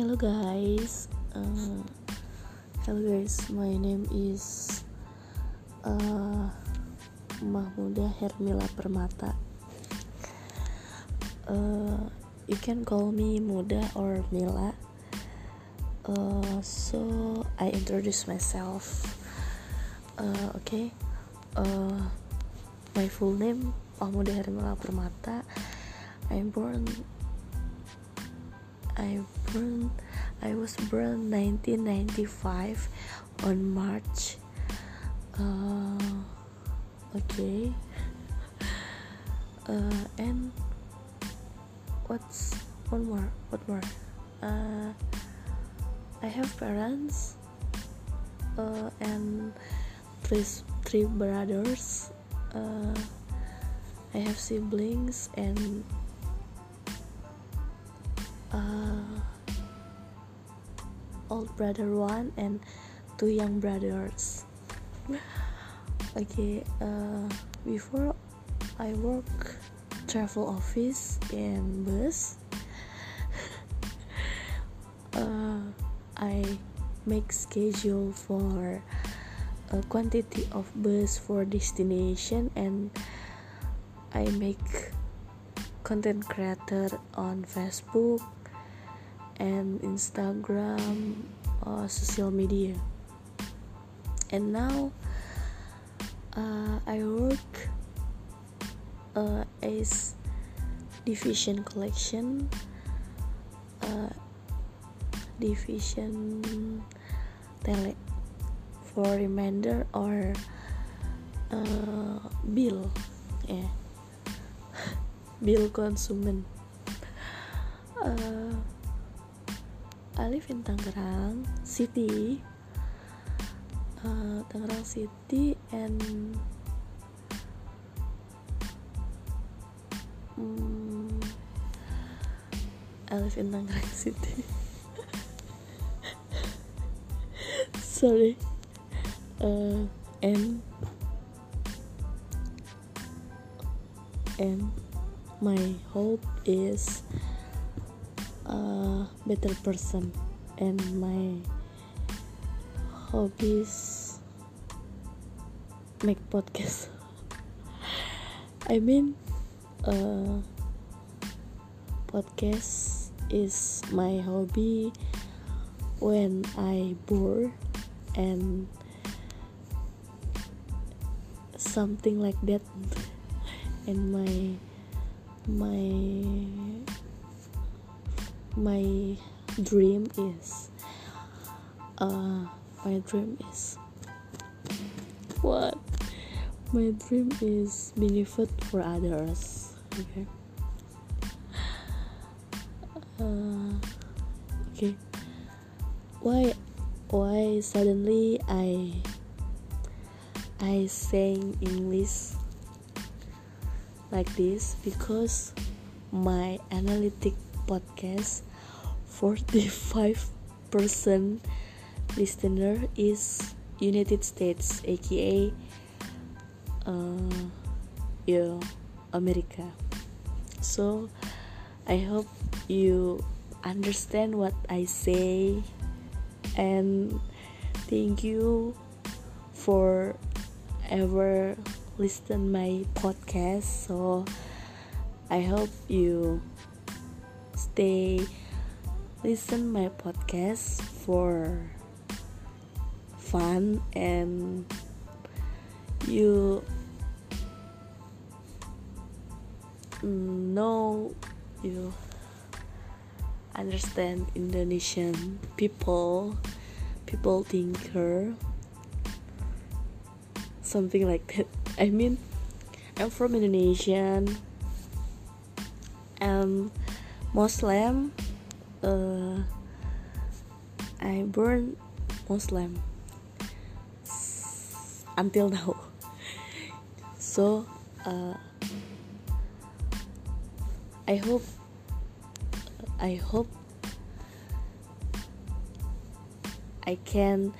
Hello guys, uh, hello guys. My name is uh, Mahmuda Hermila Permata. Uh, you can call me Muda or Mila. Uh, so I introduce myself. Uh, okay. Uh, my full name Mahmuda Hermila Permata. I'm born I born I was born 1995 on March uh, okay. Uh, and what's one more what more. Uh, I have parents uh, and three three brothers. Uh, I have siblings and uh, old brother one and two young brothers. Okay uh, before I work travel office in bus. Uh, I make schedule for a quantity of bus for destination and I make content creator on Facebook and Instagram, uh, social media. And now uh, I work uh, as division collection, uh, division tele for reminder or uh, bill, yeah, bill consumer. Uh, I live in Tangerang City. Uh, Tangerang City and um, live in Tangerang City. Sorry. Uh, and and my hope is a better person and my hobbies make podcast. I mean uh, podcast is my hobby when I bored and something like that and my my my dream is uh my dream is what? My dream is benefit for others okay? Uh, okay. Why why suddenly i i saying english like this? Because my analytic podcast 45% listener is United States aka uh, yeah, America. So I hope you understand what I say and thank you for ever listen my podcast. So I hope you stay listen my podcast for fun and you know you understand Indonesian people people thinker something like that. I mean I'm from Indonesian I'm Muslim uh, I born Muslim. Until now. So uh, I hope I hope I can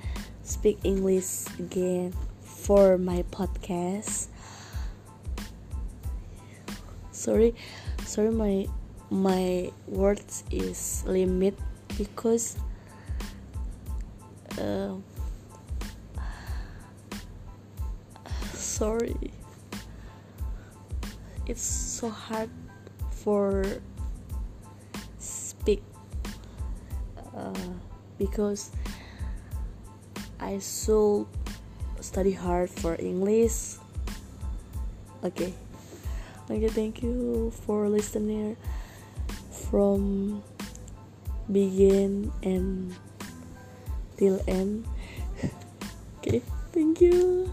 speak English again for my podcast. Sorry sorry my my words is limit because uh, sorry. It's so hard for speak uh, because I should study hard for English. Okay. Okay thank you for listening from begin and till end. Okay thank you